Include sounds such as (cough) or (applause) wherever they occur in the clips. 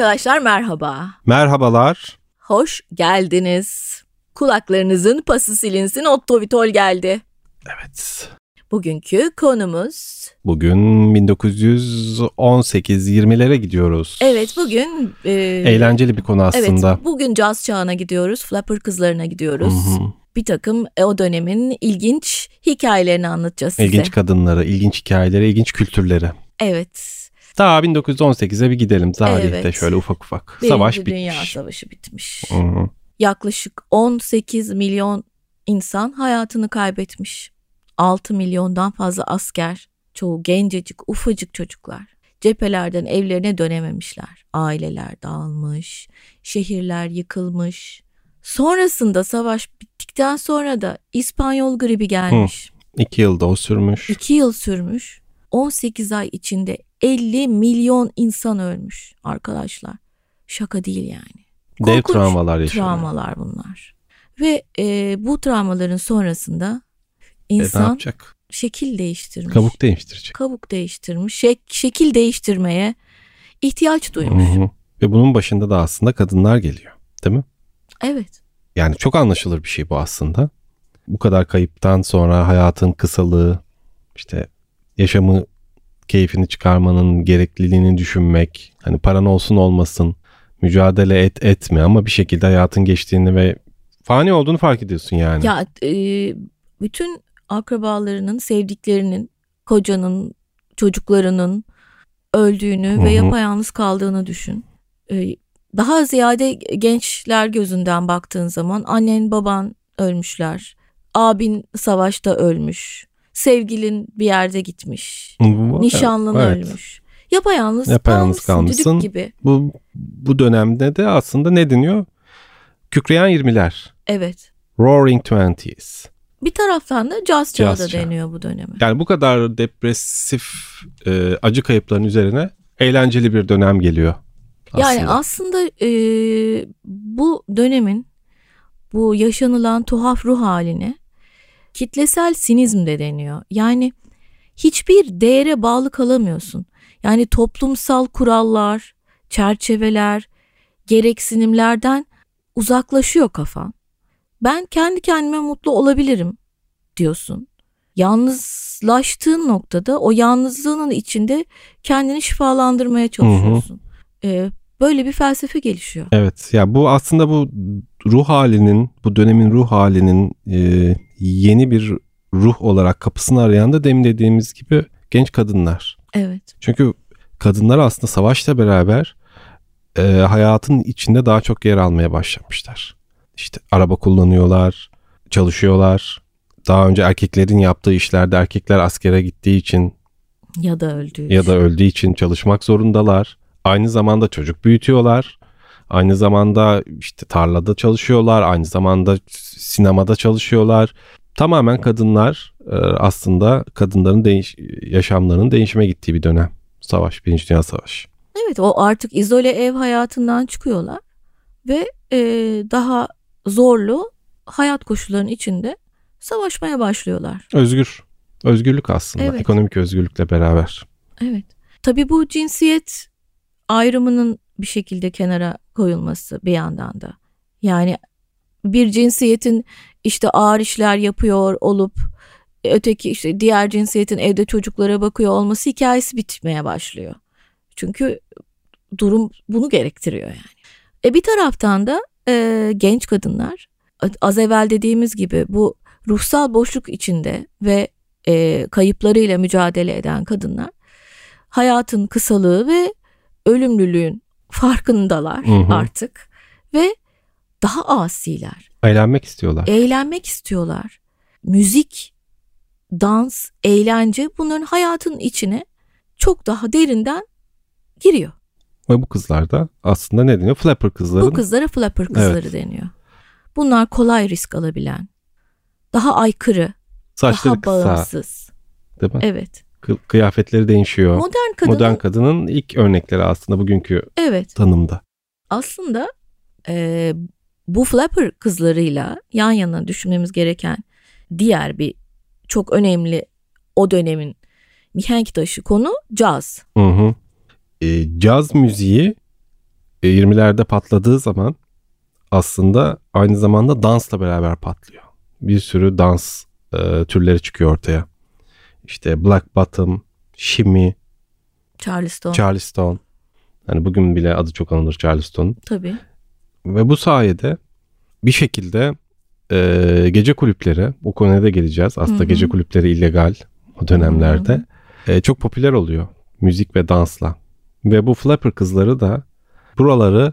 Arkadaşlar merhaba. Merhabalar. Hoş geldiniz. Kulaklarınızın pası silinsin Otto Vitol geldi. Evet. Bugünkü konumuz... Bugün 1918-20'lere gidiyoruz. Evet bugün... E... Eğlenceli bir konu aslında. Evet bugün caz çağına gidiyoruz. Flapper kızlarına gidiyoruz. Hı hı. Bir takım e, o dönemin ilginç hikayelerini anlatacağız size. İlginç kadınları, ilginç hikayeleri, ilginç kültürleri. Evet. Daha 1918'e bir gidelim tarihte evet. şöyle ufak ufak. Birinci Savaş bitmiş. Dünya Savaşı bitmiş. Hı-hı. Yaklaşık 18 milyon insan hayatını kaybetmiş. 6 milyondan fazla asker, çoğu gencecik, ufacık çocuklar. Cephelerden evlerine dönememişler. Aileler dağılmış, şehirler yıkılmış. Sonrasında savaş bittikten sonra da İspanyol gribi gelmiş. Hı, iki yılda o sürmüş. İki yıl sürmüş. 18 ay içinde 50 milyon insan ölmüş arkadaşlar. Şaka değil yani. Dev travmalar yaşanıyor. Travmalar bunlar. Ve e, bu travmaların sonrasında insan e, ne yapacak? şekil değiştirmiş. Kabuk değiştirecek. Kabuk değiştirmiş. Şek, şekil değiştirmeye ihtiyaç duymuş. Hı hı. Ve bunun başında da aslında kadınlar geliyor. Değil mi? Evet. Yani çok anlaşılır bir şey bu aslında. Bu kadar kayıptan sonra hayatın kısalığı, işte yaşamı keyfini çıkarmanın gerekliliğini düşünmek, hani paran olsun olmasın, mücadele et etme ama bir şekilde hayatın geçtiğini ve fani olduğunu fark ediyorsun yani. Ya e, bütün akrabalarının, sevdiklerinin, kocanın, çocuklarının öldüğünü Hı-hı. ve yapayalnız kaldığını düşün. E, daha ziyade gençler gözünden baktığın zaman annen baban ölmüşler. Abin savaşta ölmüş sevgilin bir yerde gitmiş. Nişanlın evet. ölmüş. Yapayalnız, Yapayalnız kalmışsın. kalmışsın. gibi. Bu bu dönemde de aslında ne deniyor? Kükreyen 20'ler. Evet. Roaring Twenties. Bir taraftan da jazz çağı da deniyor bu döneme. Yani bu kadar depresif e, acı kayıpların üzerine eğlenceli bir dönem geliyor. Aslında. Yani aslında e, bu dönemin bu yaşanılan tuhaf ruh halini kitlesel sinizm de deniyor. Yani hiçbir değere bağlı kalamıyorsun. Yani toplumsal kurallar, çerçeveler, gereksinimlerden uzaklaşıyor kafan. Ben kendi kendime mutlu olabilirim diyorsun. Yalnızlaştığın noktada o yalnızlığının içinde kendini şifalandırmaya çalışıyorsun. Hı hı. Ee, böyle bir felsefe gelişiyor. Evet ya bu aslında bu ruh halinin bu dönemin ruh halinin e, yeni bir ruh olarak kapısını arayan da demin dediğimiz gibi genç kadınlar. Evet. Çünkü kadınlar aslında savaşla beraber e, hayatın içinde daha çok yer almaya başlamışlar. İşte araba kullanıyorlar, çalışıyorlar. Daha önce erkeklerin yaptığı işlerde erkekler askere gittiği için ya da öldüğü ya da öldüğü için çalışmak zorundalar. Aynı zamanda çocuk büyütüyorlar. Aynı zamanda işte tarlada çalışıyorlar, aynı zamanda sinemada çalışıyorlar. Tamamen kadınlar e, aslında kadınların değiş yaşamlarının değişime gittiği bir dönem. Savaş, Birinci Dünya Savaşı. Evet o artık izole ev hayatından çıkıyorlar ve e, daha zorlu hayat koşullarının içinde savaşmaya başlıyorlar. Özgür. Özgürlük aslında. Evet. Ekonomik özgürlükle beraber. Evet. Tabii bu cinsiyet ayrımının bir şekilde kenara koyulması bir yandan da. Yani bir cinsiyetin işte ağır işler yapıyor olup öteki işte diğer cinsiyetin evde çocuklara bakıyor olması hikayesi bitmeye başlıyor. Çünkü durum bunu gerektiriyor yani. E bir taraftan da e, genç kadınlar az evvel dediğimiz gibi bu ruhsal boşluk içinde ve e, kayıplarıyla mücadele eden kadınlar hayatın kısalığı ve ölümlülüğün farkındalar hı hı. artık ve daha asiler. Eğlenmek istiyorlar. Eğlenmek istiyorlar. Müzik, dans, eğlence bunların hayatın içine çok daha derinden giriyor. Ve bu kızlar da aslında ne deniyor? Flapper kızları. Bu kızlara flapper kızları evet. deniyor. Bunlar kolay risk alabilen, daha aykırı, Saçları daha kısa, bağımsız. Değil mi? Evet kıyafetleri değişiyor. Modern kadının, Modern kadının ilk örnekleri aslında bugünkü evet. tanımda. Aslında e, bu flapper kızlarıyla yan yana düşünmemiz gereken diğer bir çok önemli o dönemin mihenk taşı konu caz. Hı hı. E, caz müziği 20'lerde patladığı zaman aslında aynı zamanda dansla beraber patlıyor. Bir sürü dans e, türleri çıkıyor ortaya. İşte Black Bottom, Shimmy, Charleston. Charleston. Hani bugün bile adı çok anılır Charleston. Tabii. Ve bu sayede bir şekilde e, gece kulüpleri, bu konuya da geleceğiz. Aslında Hı hı. gece kulüpleri illegal o dönemlerde. E, çok popüler oluyor müzik ve dansla. Ve bu flapper kızları da buraları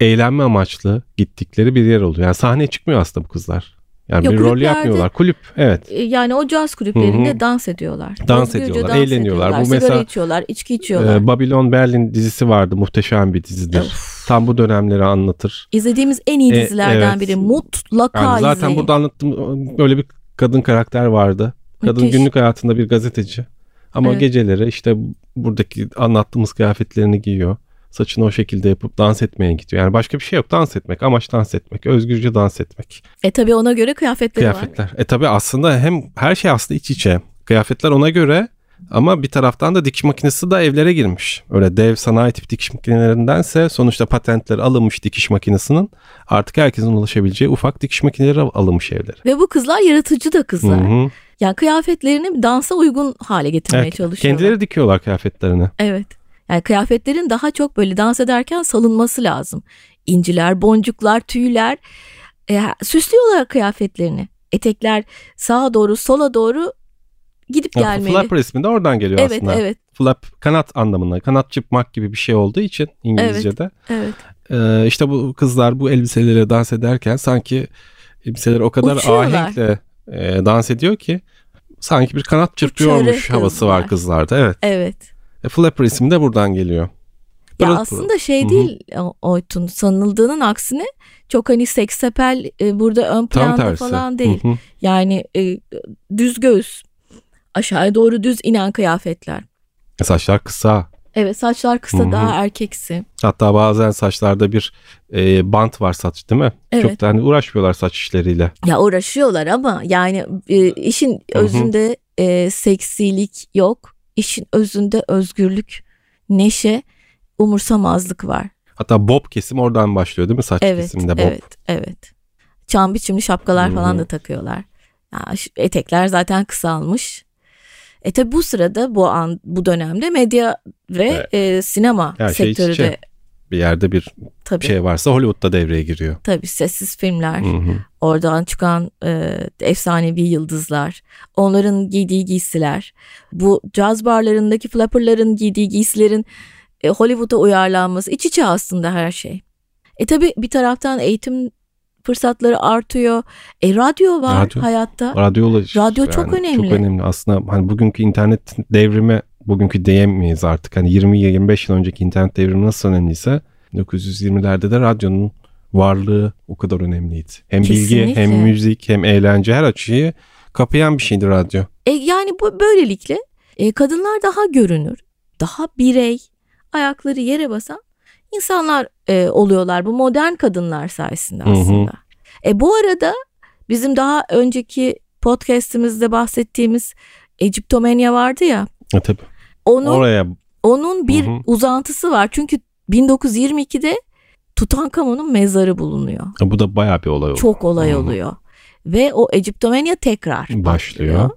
eğlenme amaçlı gittikleri bir yer oluyor. Yani sahneye çıkmıyor aslında bu kızlar. Yani Yok, bir rol yapmıyorlar. Kulüp evet. E, Yani o caz kulüplerinde Hı hı. dans ediyorlar. Dans Özgürce ediyorlar, dans eğleniyorlar. ediyorlar. Bu Sigara mesela- içiyorlar, içki içiyorlar. Ee, Babylon Berlin dizisi vardı. Muhteşem bir dizidir. Of. Tam bu dönemleri anlatır. İzlediğimiz en iyi E, dizilerden evet. biri. Mutlaka Yani zaten izleyin. burada anlattığım böyle bir kadın karakter vardı. Kadın Müthiş. günlük hayatında bir gazeteci. Ama Evet. geceleri işte buradaki anlattığımız kıyafetlerini giyiyor. Saçını o şekilde yapıp dans etmeye gidiyor. Yani başka bir şey yok. Dans etmek. Amaç dans etmek. Özgürce dans etmek. E tabi ona göre kıyafetleri var. Kıyafetler. E tabi aslında hem her şey aslında iç içe. Kıyafetler ona göre ama bir taraftan da dikiş makinesi de evlere girmiş. Öyle dev sanayi tip dikiş makinelerindense sonuçta patentleri alınmış dikiş makinesinin artık herkesin ulaşabileceği ufak dikiş makineleri alınmış evlere. Ve bu kızlar yaratıcı da kızlar. Hı hı. Yani kıyafetlerini dansa uygun hale getirmeye Evet, çalışıyorlar. kendileri dikiyorlar kıyafetlerini. Evet. Yani kıyafetlerin daha çok böyle dans ederken salınması lazım. İnciler, boncuklar, tüyler e, süslüyorlar kıyafetlerini. Etekler sağa doğru, sola doğru gidip Ya, gelmeli. Flapper ismi de oradan geliyor evet, aslında. evet, Flap kanat anlamında. Kanat çıkmak gibi bir şey olduğu için İngilizce'de. evet. Ee, işte bu kızlar bu elbiseleriyle dans ederken sanki elbiseleri o kadar Uçuyorlar. ahenkle e, dans ediyor ki sanki bir kanat çırpıyormuş Uçarı havası var kızlar. kızlarda. Evet. Evet. E, Flapper ismi de buradan geliyor. Ya Pırıl aslında şey Hı hı. değil o- Oytun sanıldığının aksine çok hani seksapel e, burada ön planda falan değil. Yani e, düz göğüs aşağıya doğru düz inen kıyafetler. E, Saçlar kısa. Evet saçlar kısa daha erkeksi. Hatta bazen saçlarda bir e, bant var saç değil mi? Evet. Çok da hani uğraşmıyorlar saç işleriyle. Ya uğraşıyorlar ama yani e, işin özünde e, seksilik yok. İşin özünde özgürlük, neşe, umursamazlık var. Hatta bob kesim oradan başlıyor değil mi saç Evet, kesiminde bob? evet, evet. Çam biçimli şapkalar Hı falan da takıyorlar. Ya, şu etekler zaten kısalmış. E tabi bu sırada bu an bu dönemde medya ve e, sinema Her şey sektörü içe. de Bir yerde bir tabii şey varsa Hollywood'da devreye giriyor. tabii sessiz filmler, Hı hı. oradan çıkan e, efsanevi yıldızlar, onların giydiği giysiler, bu caz barlarındaki flapperların giydiği giysilerin e, Hollywood'a uyarlanması iç içe aslında her şey. E tabi bir taraftan eğitim fırsatları artıyor. E radyo var Radyo. hayatta. Radyo, Radyo çok önemli. Çok önemli. Aslında hani bugünkü internet devrimi bugünkü diyemeyiz artık. Hani 20-25 yıl önceki internet devrimi nasıl önemliyse 1920'lerde de radyonun varlığı o kadar önemliydi. Hem bilgi Kesinlikle. hem müzik hem eğlence her açıyı kapayan bir şeydi radyo. E, yani bu böylelikle e, kadınlar daha görünür, daha birey, ayakları yere basan insanlar e, oluyorlar. Bu modern kadınlar sayesinde Hı hı. aslında. E, bu arada bizim daha önceki podcast'imizde bahsettiğimiz Egyptomania vardı ya. E tabii. Onun Oraya onun bir Hı hı. uzantısı var. Çünkü 1922'de Tutankamon'un mezarı bulunuyor. e, bu da bayağı bir olay oldu. Çok olay Hı hı. oluyor. Ve o Egyptomania tekrar Başlıyor.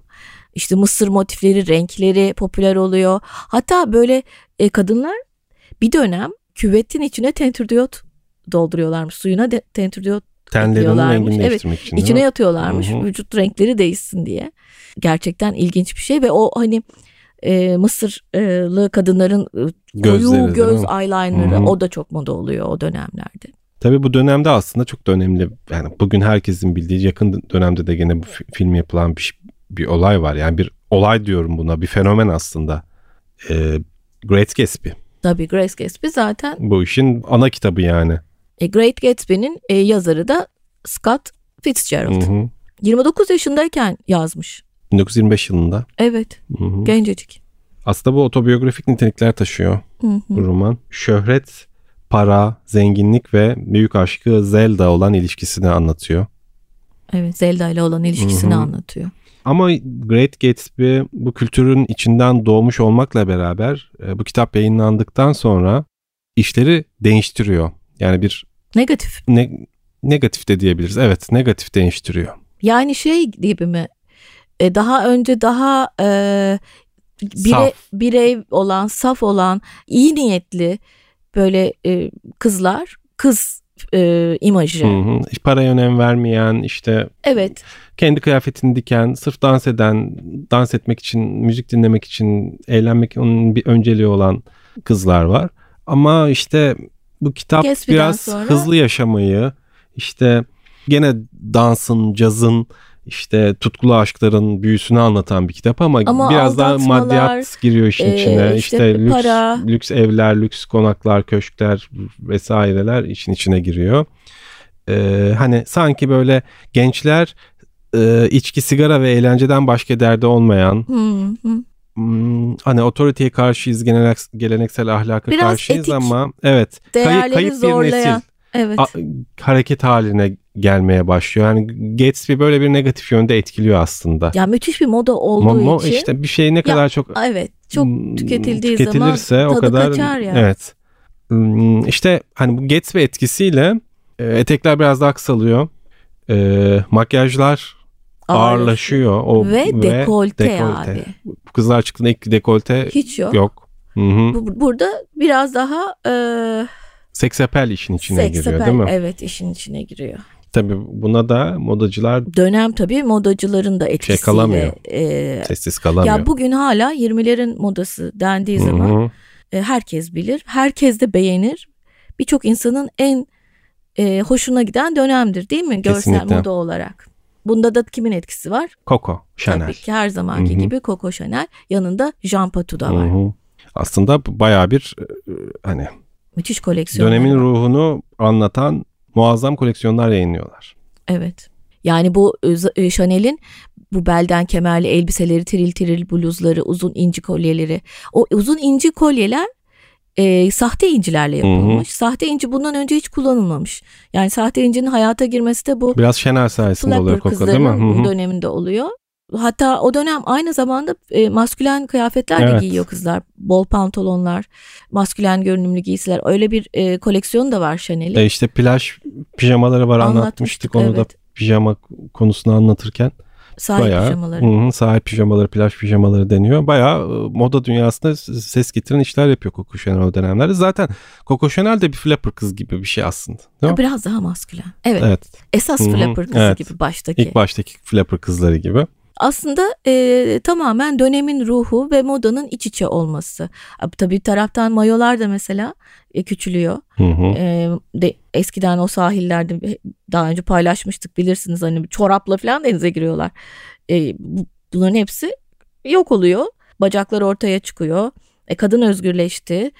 İşte mısır motifleri, renkleri popüler oluyor. Hatta böyle e, kadınlar bir dönem küvetin içine tentürdiyot dolduruyorlarmış. Suyuna de, tentürdiyot Tenlerinin rengini Evet, için. içine yatıyorlarmış. Hı hı. Vücut renkleri değişsin diye. Gerçekten ilginç bir şey ve o hani e, Mısırlı kadınların Gözleri, koyu göz eyeliner'ı o da çok moda oluyor o dönemlerde. Tabii bu dönemde aslında çok da önemli. Yani bugün herkesin bildiği yakın dönemde de gene bu fi- film yapılan bir, bir olay var. Yani bir olay diyorum buna. Bir fenomen aslında. Ee, Great Gatsby. Tabii Grace Gatsby zaten Bu işin ana kitabı yani. e, Great Gatsby'nin e, yazarı da Scott Fitzgerald. Hı hı. 29 yaşındayken yazmış. 1925 yılında. Evet, Hı hı. gencecik. Aslında bu otobiyografik nitelikler taşıyor Hı hı. bu roman. Şöhret, para, zenginlik ve büyük aşkı Zelda olan ilişkisini anlatıyor. Evet, Zelda ile olan ilişkisini Hı hı. anlatıyor. Ama Great Gatsby bu kültürün içinden doğmuş olmakla beraber e, bu kitap yayınlandıktan sonra işleri değiştiriyor. Yani bir Negatif. ne, negatif de diyebiliriz. Evet negatif değiştiriyor. Yani şey gibi mi? E, daha önce daha e, bire, Saf. birey olan, saf olan, iyi niyetli böyle e, kızlar, kız e, imajı. Hı hı. Paraya önem vermeyen işte Evet. kendi kıyafetini diken, sırf dans eden, dans etmek için, müzik dinlemek için, eğlenmek onun bir önceliği olan kızlar var. Ama işte bu kitap Gatsby'den biraz sonra- hızlı yaşamayı, işte gene dansın, cazın, işte tutkulu aşkların büyüsünü anlatan bir kitap ama, Ama biraz daha maddiyat giriyor işin e, içine. işte İşte lüks, para. lüks evler, lüks konaklar, köşkler vesaireler işin içine giriyor. Ee, hani sanki böyle gençler e, içki, sigara ve eğlenceden başka derdi olmayan, Hı hı. hmm, hani otoriteye karşıyız, gelenek- geleneksel ahlaka Biraz karşıyız etik, ama evet kayıp, kayıp bir zorlayan. nesil Evet. a- hareket haline gelmeye başlıyor. Yani Gatsby böyle bir negatif yönde etkiliyor aslında. ya müthiş bir moda olduğu Mo- mo- için. işte bir şey ne kadar çok Evet. Çok hmm, tüketildiği tüketilirse zaman o tadı kadar kaçar yani. evet. Hmm, İşte hani bu Gatsby etkisiyle e, etekler biraz daha kısalıyor. E, makyajlar ağırlaşıyor. O, Ve dekolte abi. Bu Kızlar çıktığında ilk dekolte Hiç yok. yok. Hı hı. Bu, burada biraz daha e, Seksapel işin içine giriyor seksapel, değil mi? evet işin içine giriyor. Tabii buna da modacılar Dönem tabii modacıların da etkisiyle. Şey kalamıyor. e, sessiz kalamıyor. ya bugün hala 20'lerin modası dendiği zaman e, herkes bilir. Herkes de beğenir. Birçok insanın en e, hoşuna giden dönemdir değil mi? Görsel Kesinlikle. moda olarak. Bunda da kimin etkisi var? Coco Chanel. Tabii ki her zamanki Hı hı. gibi Coco Chanel. Yanında Jean Patou da var. Hı hı. Aslında bayağı bir e, hani Müthiş koleksiyonları dönemin var. ruhunu anlatan muazzam koleksiyonlar yayınlıyorlar. Evet. Yani bu e, Chanel'in bu belden kemerli elbiseleri, tiril tiril bluzları, uzun inci kolyeleri. O uzun inci kolyeler e, sahte incilerle yapılmış. Sahte inci bundan önce hiç kullanılmamış. Yani sahte incinin hayata girmesi de bu Biraz Chanel sayesinde oluyor Coco değil mi? Hı hı. döneminde oluyor. Hatta o dönem aynı zamanda e, maskülen kıyafetler de Evet. giyiyor kızlar. Bol pantolonlar, maskülen görünümlü giysiler. Öyle bir e, koleksiyonu da var Chanel'in. E işte plaj pijamaları var Anlatmıştık, anlatmıştık onu da evet. pijama konusunu anlatırken. Sahip bayağı pijamaları. Hı sahip pijamaları, plaj pijamaları deniyor. Bayağı e, moda dünyasında ses getiren işler yapıyor Coco Chanel o dönemlerde. Zaten Coco Chanel de bir flapper kız gibi bir şey aslında. Değil mi? Biraz daha maskülen. Evet. Evet. Esas Hı hı, flapper kızı evet. gibi baştaki. İlk baştaki flapper kızları gibi. Aslında e, tamamen dönemin ruhu ve modanın iç içe olması. Abi, tabii bir taraftan mayolar da mesela e, küçülüyor. Hı hı. E, de, eskiden o sahillerde daha önce paylaşmıştık bilirsiniz hani çorapla falan denize giriyorlar. E, bu- bunların hepsi yok oluyor. Bacaklar ortaya çıkıyor. E, kadın özgürleşti.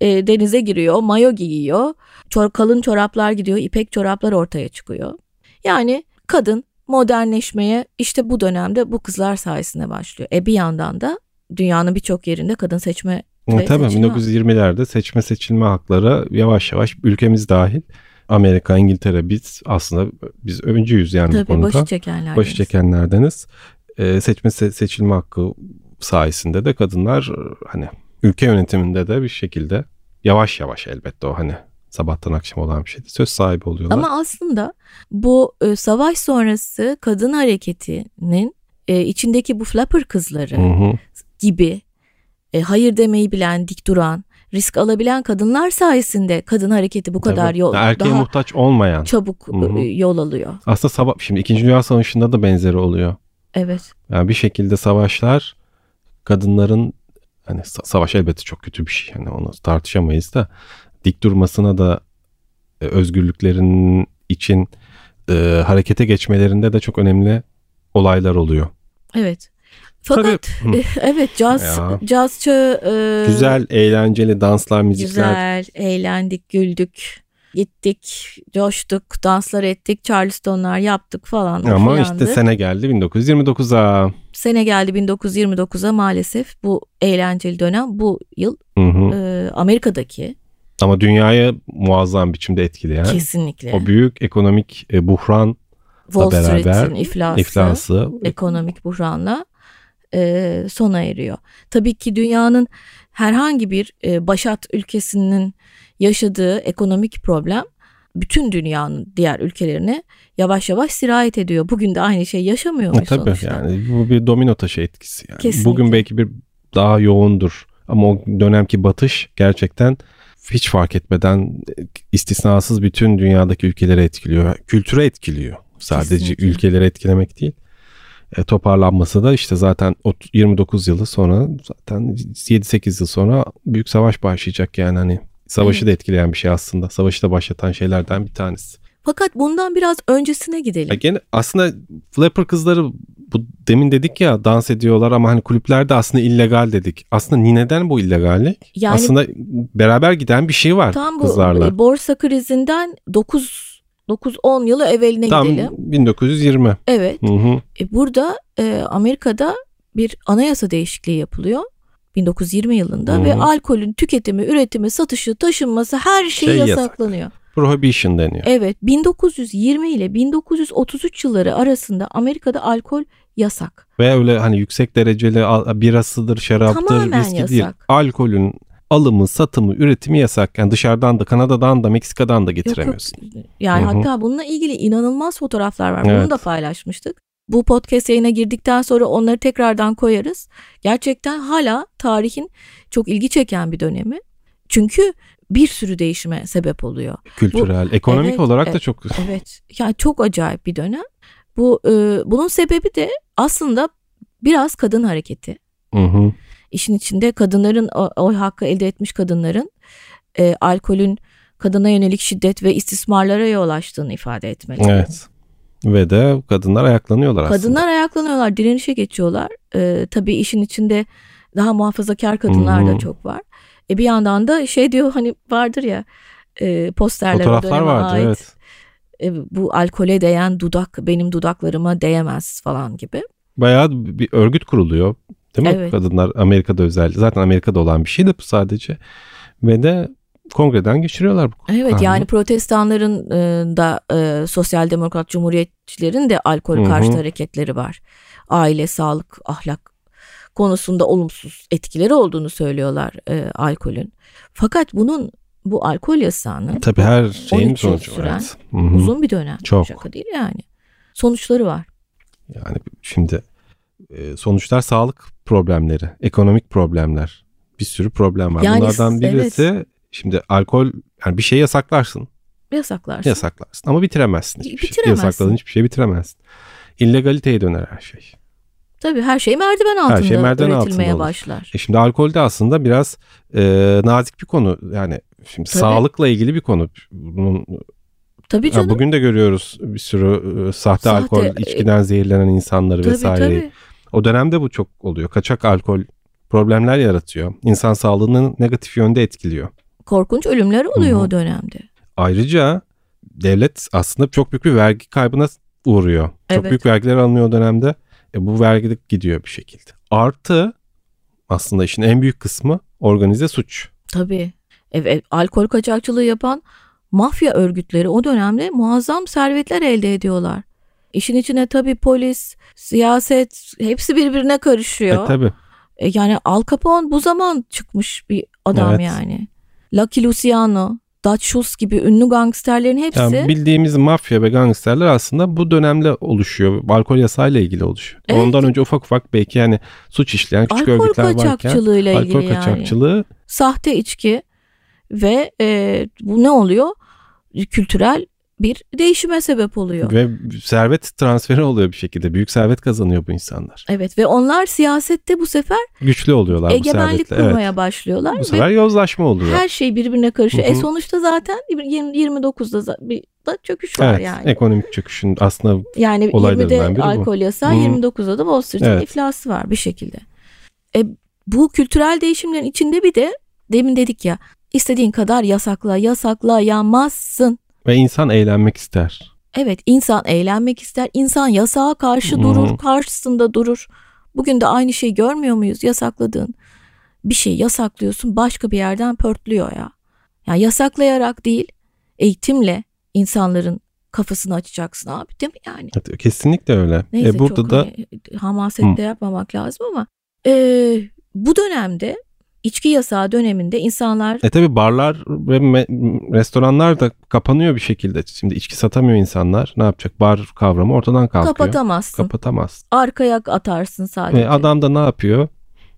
E, denize giriyor, mayo giyiyor. Çor kalın çoraplar gidiyor, ipek çoraplar ortaya çıkıyor. Yani kadın modernleşmeye işte bu dönemde bu kızlar sayesinde başlıyor. E bir yandan da dünyanın birçok yerinde kadın seçme ve Tabii seçilme 1920'lerde seçme seçilme hakları yavaş yavaş ülkemiz dahil Amerika, İngiltere biz aslında biz öncüyüz yani bu Tabii konuda. başı çekenler. Başı çekenlerdeniz. Ee, seçme se- seçilme hakkı sayesinde de kadınlar e, hani ülke yönetiminde de bir şekilde yavaş yavaş elbette o hani sabahtan akşam olan bir şeydi. Söz sahibi oluyorlar. Ama aslında bu e, savaş sonrası kadın hareketinin e, içindeki bu flapper kızları Hı hı. gibi e, hayır demeyi bilen, dik duran, risk alabilen kadınlar sayesinde kadın hareketi bu kadar Tabii. yol Erkeğe daha muhtaç olmayan. çabuk Hı hı. e, yol alıyor. Aslında sabah şimdi 2. Dünya Savaşı'nda da benzeri oluyor. Evet. Yani bir şekilde savaşlar kadınların hani sa- savaş elbette çok kötü bir şey. Yani onu tartışamayız da dik durmasına da e, özgürlüklerinin için e, harekete geçmelerinde de çok önemli olaylar oluyor. Evet. Fakat Tabii, (laughs) evet caz Ya. caz çağı e, Güzel, eğlenceli danslar, müzikler. güzel, eğlendik, güldük, gittik, coştuk, danslar ettik, charlestonlar yaptık falan. Ama filandı. işte sene geldi 1929'a. Sene geldi 1929'a maalesef bu eğlenceli dönem bu yıl Hı hı. e, Amerika'daki Ama dünyayı muazzam biçimde etkileyen kesinlikle o büyük ekonomik e, buhran Wall beraber iflası, iflası ekonomik buhranla e, sona eriyor. Tabii ki dünyanın herhangi bir e, başat ülkesinin yaşadığı ekonomik problem bütün dünyanın diğer ülkelerine yavaş yavaş sirayet ediyor. Bugün de aynı şey yaşamıyor muyuz Tabii sonuçta? yani bu bir domino taşı etkisi. Yani. Kesinlikle. Bugün belki bir daha yoğundur ama o dönemki batış gerçekten hiç fark etmeden istisnasız bütün dünyadaki ülkeleri etkiliyor. Kültüre etkiliyor. Sadece Kesinlikle. ülkeleri etkilemek değil. E, toparlanması da işte zaten o 29 yılı sonra zaten 7-8 yıl sonra büyük savaş başlayacak yani hani savaşı Evet. da etkileyen bir şey aslında. Savaşı da başlatan şeylerden bir tanesi. Fakat bundan biraz öncesine gidelim. Ya gene aslında flapper kızları bu demin dedik ya dans ediyorlar ama hani kulüplerde aslında illegal dedik. Aslında neden bu illegallik? Yani- aslında beraber giden bir şey var Tam bu kızlarla. e, borsa krizinden 9 9-10 yılı evveline Tam gidelim. 1920. Evet. Hı hı. E, burada e, Amerika'da bir anayasa değişikliği yapılıyor. 1920 yılında Hı ve alkolün tüketimi, üretimi, satışı, taşınması her şey, Şey yasak. yasaklanıyor. Prohibition deniyor. Evet 1920 ile 1933 yılları arasında Amerika'da alkol yasak. Ve öyle hani yüksek dereceli birasıdır, şaraptır, Tamamen viski değil. yasak. Alkolün alımı, satımı, üretimi yasak. Yani dışarıdan da, Kanada'dan da, Meksika'dan da Yok, yok. getiremiyorsun. Yani Hı hı. hatta bununla ilgili inanılmaz fotoğraflar var. Bunu Evet. da paylaşmıştık. Bu podcast yayına girdikten sonra onları tekrardan koyarız. Gerçekten hala tarihin çok ilgi çeken bir dönemi. Çünkü bir sürü değişime sebep oluyor. Kültürel, ekonomik evet, olarak da çok Evet. Yani çok acayip bir dönem. Bu e, bunun sebebi de aslında biraz kadın hareketi. Hı hı. İşin içinde kadınların oy hakkı elde etmiş kadınların e, alkolün kadına yönelik şiddet ve istismarlara yol açtığını ifade etmeli. Evet. Ve de kadınlar ayaklanıyorlar aslında. Kadınlar ayaklanıyorlar, direnişe geçiyorlar. E, tabii işin içinde daha muhafazakar kadınlar Hı hı. da çok var. E, bir yandan da şey diyor hani vardır ya e, posterler Fotoğraflar vardı ait. evet. E, bu alkole değen dudak benim dudaklarıma değemez falan gibi. Bayağı bir örgüt kuruluyor. Değil mi? Evet. Kadınlar Amerika'da özellikle. Zaten Amerika'da olan bir şey de bu sadece. Ve de kongreden geçiriyorlar bu Evet kanunu. yani protestanların e, da e, sosyal demokrat cumhuriyetçilerin de alkol karşıtı hareketleri var. Aile, sağlık, ahlak konusunda olumsuz etkileri olduğunu söylüyorlar e, alkolün. Fakat bunun bu alkol yasağının Tabii her şeyin 13 yıl sonucu. süren Evet. Uzun bir dönem. Çok. Şaka değil yani. Sonuçları var. Yani şimdi e, sonuçlar sağlık problemleri, ekonomik problemler. Bir sürü problem var. Yani Bunlardan birisi şimdi alkol yani bir şey yasaklarsın. Yasaklarsın. Yasaklarsın ama bitiremezsin. hiçbir şey. Bitiremezsin. Yasakladığın hiçbir şey bitiremezsin. İllegaliteye döner her şey. Tabii her şey merdiven altında şey merdiven üretilmeye altında olur. başlar. E şimdi alkol de aslında biraz e, nazik bir konu. Yani şimdi Tabii. sağlıkla ilgili bir konu. Bunun Tabii ya canım. bugün de görüyoruz bir sürü e, sahte, Sahte, alkol e, içkiden zehirlenen insanları tabii, vesaireyi. tabii. O dönemde bu çok oluyor. Kaçak alkol problemler yaratıyor. İnsan sağlığını negatif yönde etkiliyor. Korkunç ölümler oluyor Hı hı. o dönemde. Ayrıca devlet aslında çok büyük bir vergi kaybına uğruyor. Çok Evet. büyük vergiler alınıyor o dönemde. E, bu vergi de gidiyor bir şekilde. Artı aslında işin en büyük kısmı organize suç. Tabii. Evet, alkol kaçakçılığı yapan mafya örgütleri o dönemde muazzam servetler elde ediyorlar. İşin içine tabii polis, siyaset hepsi birbirine karışıyor. E tabi. E, yani Al Capone bu zaman çıkmış bir adam Evet. yani. Lucky Luciano, Dutch Schultz gibi ünlü gangsterlerin hepsi Yani bildiğimiz mafya ve gangsterler aslında bu dönemde oluşuyor. Alkol yasayla ilgili oluşuyor. Evet. Ondan önce ufak ufak belki yani suç işleyen küçük alkol örgütler varken kaçakçılığıyla ilgili alkol yani. kaçakçılığı Sahte içki ve e, bu ne oluyor? Kültürel bir değişime sebep oluyor. ve servet transferi oluyor bir şekilde. Büyük servet kazanıyor bu insanlar. Evet ve onlar siyasette bu sefer Güçlü oluyorlar bu egemenlik. Evet. kurmaya başlıyorlar Bu sefer yozlaşma oluyor. her şey birbirine karışıyor. Hı hı. E sonuçta zaten 20 29'da za- bir da çöküş var evet, yani. ekonomik çöküşün aslında Yani olaylarından 20'de biri bu. alkol yasağı, Hı. 29'da da Wall Street'in Evet. iflası var bir şekilde. E bu kültürel değişimlerin içinde bir de demin dedik ya istediğin kadar yasakla yasaklayamazsın. ve insan eğlenmek ister. Evet insan eğlenmek ister. insan yasağa karşı Hı. durur, karşısında durur. Bugün de aynı şeyi görmüyor muyuz? Yasakladığın bir şey yasaklıyorsun başka bir yerden pörtlüyor ya. Yani yasaklayarak değil, eğitimle insanların kafasını açacaksın abi değil mi yani? Evet, kesinlikle öyle. Neyse e, burada çok da hani hamasetle yapmamak lazım ama e, bu dönemde içki yasağı döneminde insanlar E tabi barlar ve me- restoranlar da kapanıyor bir şekilde. Şimdi içki satamıyor insanlar. Ne yapacak? Bar kavramı ortadan kalkıyor. kapatamazsın. Kapatamaz. Arkaya atarsın sadece. Ve adam da ne yapıyor?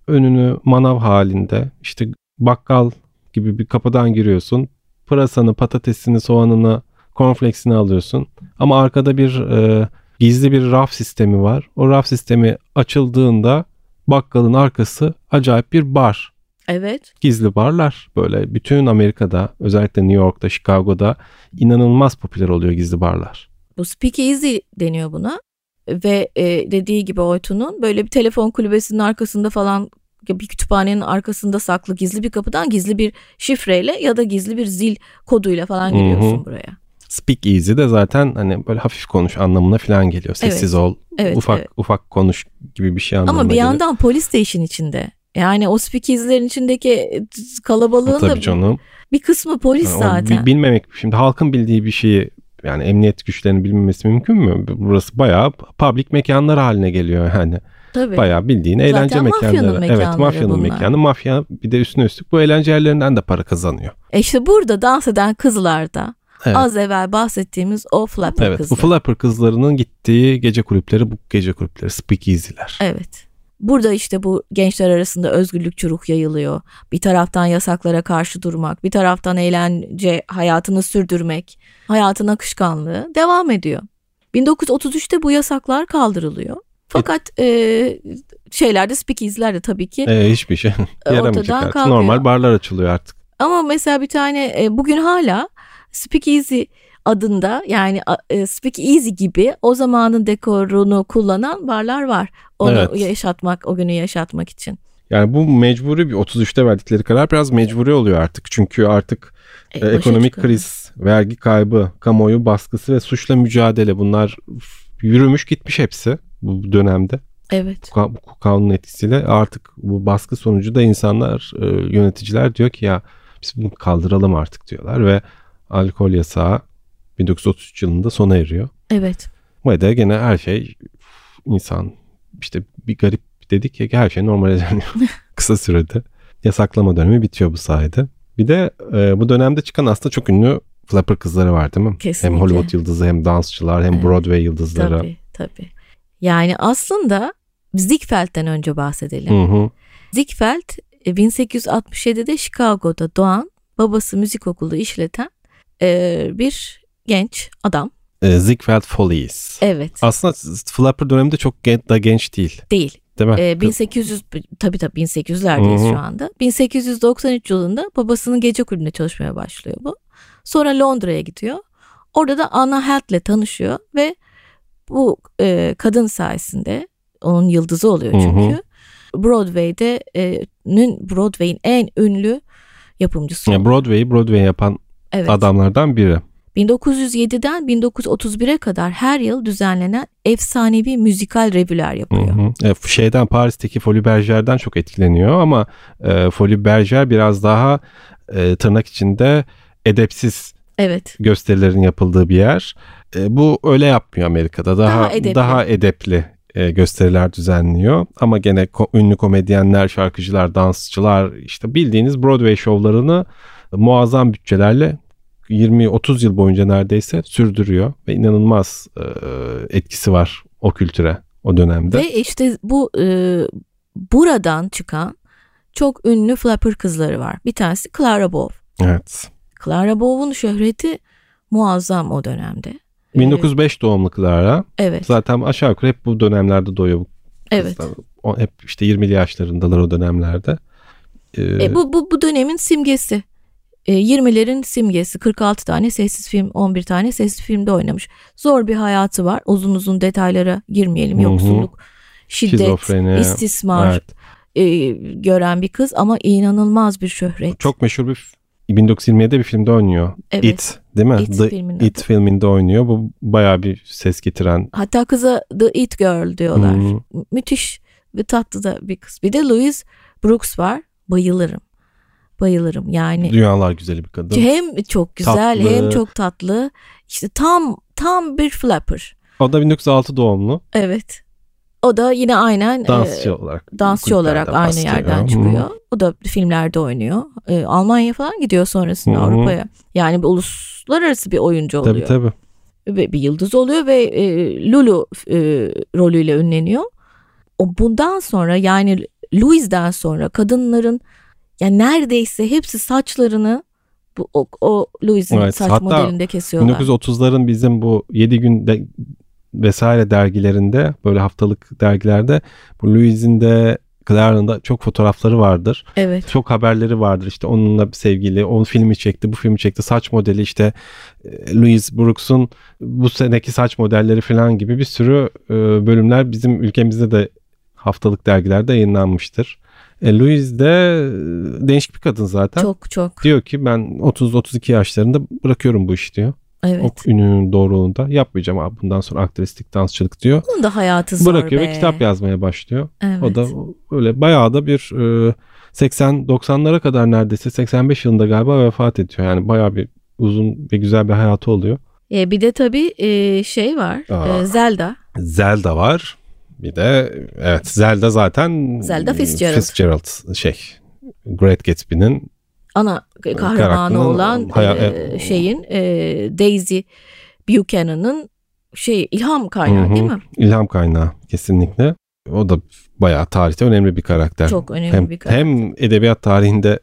Önünü manav halinde işte bakkal gibi bir kapıdan giriyorsun. Pırasanı, patatesini, soğanını, cornflakesini alıyorsun. Ama arkada bir e, gizli bir raf sistemi var. O raf sistemi açıldığında bakkalın arkası acayip bir bar. Evet. Gizli barlar böyle bütün Amerika'da özellikle New York'ta, Chicago'da inanılmaz popüler oluyor gizli barlar. Bu speakeasy deniyor buna. Ve e, dediği gibi Oytun'un böyle bir telefon kulübesinin arkasında falan bir kütüphanenin arkasında saklı gizli bir kapıdan gizli bir şifreyle ya da gizli bir zil koduyla falan giriyorsun buraya. Speak easy de zaten hani böyle hafif konuş anlamına falan geliyor. Sessiz ol, Evet, ufak evet. ufak konuş gibi bir şey anlamına Ama bir geliyor. yandan polis de işin içinde. Yani o speakeasy'lerin içindeki kalabalığın da canım. bir kısmı polis Yani zaten. bi- bilmemek şimdi halkın bildiği bir şeyi yani emniyet güçlerinin bilmemesi mümkün mü? Burası bayağı public mekanlar haline geliyor yani. Tabii. Bayağı bildiğin Zaten eğlence mafyanın mekanları. Evet mekanları mafyanın bunlar. mekanı. Mafya bir de üstüne üstlük bu eğlence yerlerinden de para kazanıyor. E işte burada dans eden kızlar da Evet. az evvel bahsettiğimiz o flapper Evet kızlar. bu flapper kızlarının gittiği gece kulüpleri bu gece kulüpleri speakeasy'ler. Evet. Burada işte bu gençler arasında özgürlükçü ruh yayılıyor. Bir taraftan yasaklara karşı durmak, bir taraftan eğlence hayatını sürdürmek, hayatın akışkanlığı devam ediyor. 1933'te bu yasaklar kaldırılıyor. Fakat e, şeylerde speakeasy'lerde tabii ki Ee, hiçbir şey (laughs) yaramayacak ortadan artık. kalkıyor. Normal barlar açılıyor artık. Ama mesela bir tane e, bugün hala Speakeasy adında yani e, Speakeasy gibi o zamanın dekorunu kullanan barlar var. Onu Evet. yaşatmak, o günü yaşatmak için. Yani bu mecburi bir 33'te verdikleri karar biraz mecburi oluyor artık. Çünkü artık E, e, ekonomik kriz, vergi kaybı, kamuoyu baskısı ve suçla mücadele bunlar yürümüş gitmiş hepsi bu dönemde. Evet. Bu bu kanunun etkisiyle artık bu baskı sonucu da insanlar, e, yöneticiler diyor ki ya biz bunu kaldıralım artık diyorlar ve alkol yasağı 1933 yılında sona eriyor. Evet. Ve de gene her şey insan işte bir garip dedik ya her şey normale dönüyor (laughs) kısa sürede. Yasaklama dönemi bitiyor bu sayede. Bir de e, bu dönemde çıkan aslında çok ünlü flapper kızları var değil mi? Kesinlikle. Hem Hollywood yıldızı hem dansçılar hem Evet. Broadway yıldızları. Tabii, tabii. Yani aslında Ziegfeld'den önce bahsedelim. Hı hı. Ziegfeld e, 1867'de Chicago'da doğan, babası müzik okulu işleten e, bir genç adam. E, Ziegfeld Follies. Evet. Aslında flapper döneminde çok gen- da genç değil. Değil. Değil mi? Ee, 1800 tabii tabii 1800'lerdeyiz Hı hı. şu anda. 1893 yılında babasının gece kulübünde çalışmaya başlıyor bu. Sonra Londra'ya gidiyor. Orada da Anna Helt'le tanışıyor ve bu e, kadın sayesinde onun yıldızı oluyor çünkü. Broadway'de e, Broadway'in en ünlü yapımcısı. Yani Broadway'i Broadway yapan evet. adamlardan biri. 1907'den 1931'e kadar her yıl düzenlenen efsanevi müzikal revüler Hı yapıyor. hı. E, şeyden Paris'teki Folie Bergere'den çok etkileniyor ama e, Folie Bergere biraz daha e, tırnak içinde edepsiz Evet. gösterilerin yapıldığı bir yer. E, bu öyle yapmıyor Amerika'da. Daha Daha daha edepli. edepli, e, gösteriler düzenliyor. Ama gene ko- ünlü komedyenler, şarkıcılar, dansçılar işte bildiğiniz Broadway şovlarını muazzam bütçelerle 20-30 yıl boyunca neredeyse sürdürüyor ve inanılmaz e, etkisi var o kültüre o dönemde. Ve işte bu e, buradan çıkan çok ünlü flapper kızları var. Bir tanesi Clara Bow. Evet. Clara Bow'un şöhreti muazzam o dönemde. E, 1905 doğumlu Clara. Evet. Zaten aşağı yukarı hep bu dönemlerde doğuyor bu Evet. hep işte 20'li yaşlarındalar o dönemlerde. Ee, E, bu, bu, bu dönemin simgesi. E, 20'lerin simgesi. 46 tane sessiz film, 11 tane sessiz filmde oynamış. Zor bir hayatı var. Uzun uzun detaylara girmeyelim. Hı hı. Yoksulluk, şiddet, Şizofreni, istismar evet. e, gören bir kız ama inanılmaz bir şöhret. Çok meşhur bir f- 1927'de bir filmde oynuyor. Evet. It değil mi? It The filminin It filminde oynuyor. Bu bayağı bir ses getiren. Hatta kıza The It Girl diyorlar. Hı. Mü- Müthiş ve tatlı da bir kız. Bir de Louise Brooks var. Bayılırım. Bayılırım yani. Dünyalar güzeli bir kadın. Hem çok güzel Tatlı. hem çok tatlı. İşte tam tam bir flapper. O da 1906 doğumlu. Evet. O da yine aynen Dansçı e, olarak. dansçı olarak aynı bahsediyor. yerden çıkıyor. O da filmlerde oynuyor. E, Almanya falan gidiyor sonrasında hı. Avrupa'ya. Yani bir uluslararası bir oyuncu oluyor. Tabii tabii. Ve bir yıldız oluyor ve e, Lulu e, rolüyle ünleniyor. O bundan sonra yani Louise'den sonra kadınların yani neredeyse hepsi saçlarını bu o, o Louise'in Evet, saç hatta modelinde kesiyorlar. 1930'ların bizim bu 7 günde vesaire dergilerinde böyle haftalık dergilerde bu Louise'in de Clara'nın da çok fotoğrafları vardır. Evet. Çok haberleri vardır işte onunla bir sevgili, onun filmi çekti, bu filmi çekti, saç modeli işte e, Louise Brooks'un bu seneki saç modelleri falan gibi bir sürü e, bölümler bizim ülkemizde de haftalık dergilerde yayınlanmıştır. E, Louise de e, değişik bir kadın zaten. Çok çok. Diyor ki ben 30-32 yaşlarında bırakıyorum bu işi diyor. Evet. O ününün doğruluğunda yapmayacağım abi bundan sonra aktristik dansçılık diyor. Onun da hayatı zor Bırakıyor be. ve kitap yazmaya başlıyor. Evet. O da öyle bayağı da bir e, 80-90'lara kadar neredeyse 85 yılında galiba vefat ediyor. Yani bayağı bir uzun ve güzel bir hayatı oluyor. E, bir de tabii e, şey var. Aa. e, Zelda. Zelda var. Bir de evet Zelda zaten Zelda Fitzgerald. Fitzgerald şey Great Gatsby'nin ana kahramanı Karakterin olan haya- e, şeyin e, Daisy Buchanan'ın şey ilham kaynağı hı. değil mi? ilham kaynağı kesinlikle. O da bayağı tarihte önemli bir karakter. Çok önemli hem, bir karakter. Hem edebiyat tarihinde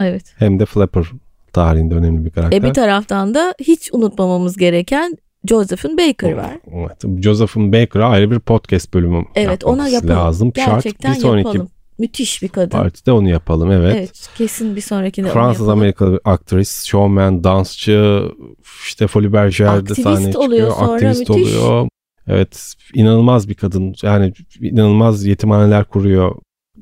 Evet. hem de Flapper tarihinde önemli bir karakter. E bir taraftan da hiç unutmamamız gereken Josephine Baker var. Evet, Josephine Baker'a ayrı bir podcast bölümü Evet ona yapalım. lazım. Gerçekten Şart. Bir sonraki yapalım. Müthiş bir kadın. partide onu yapalım. Evet. Evet. kesin bir sonrakinde Fransız. Amerikalı bir aktris, showman, dansçı, işte Folie Aktivist sahneye çıkıyor. oluyor sonra, aktivist müthiş. oluyor. Evet, inanılmaz bir kadın. Yani inanılmaz yetimhaneler kuruyor.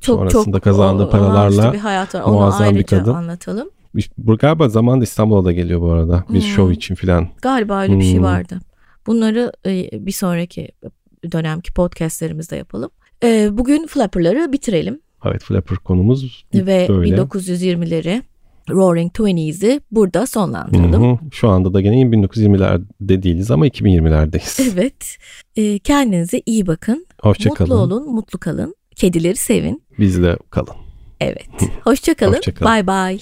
sonrasında kazandığı o- paralarla olağanüstü bir hayat var. Onu muazzam bir ayrıca kadın. anlatalım. Galiba zamanında İstanbul'a da geliyor bu arada. Bir Hmm. şov için filan. Galiba öyle bir şey Hmm. vardı. Bunları e, bir sonraki dönemki podcastlerimizde yapalım. E, Bugün Flapper'ları bitirelim Evet, Flapper konumuz ve böyle. 1920'leri Roaring Twenties'i burada sonlandıralım. hı. Şu anda da gene 1920'lerde değiliz ama 2020'lerdeyiz. (laughs) Evet. E, Kendinize iyi bakın. Hoşçakalın. Mutlu olun, mutlu kalın. Kedileri sevin. Bizle kalın. Evet. Hoşça (laughs) kalın. Hoşça kalın. Bye bye.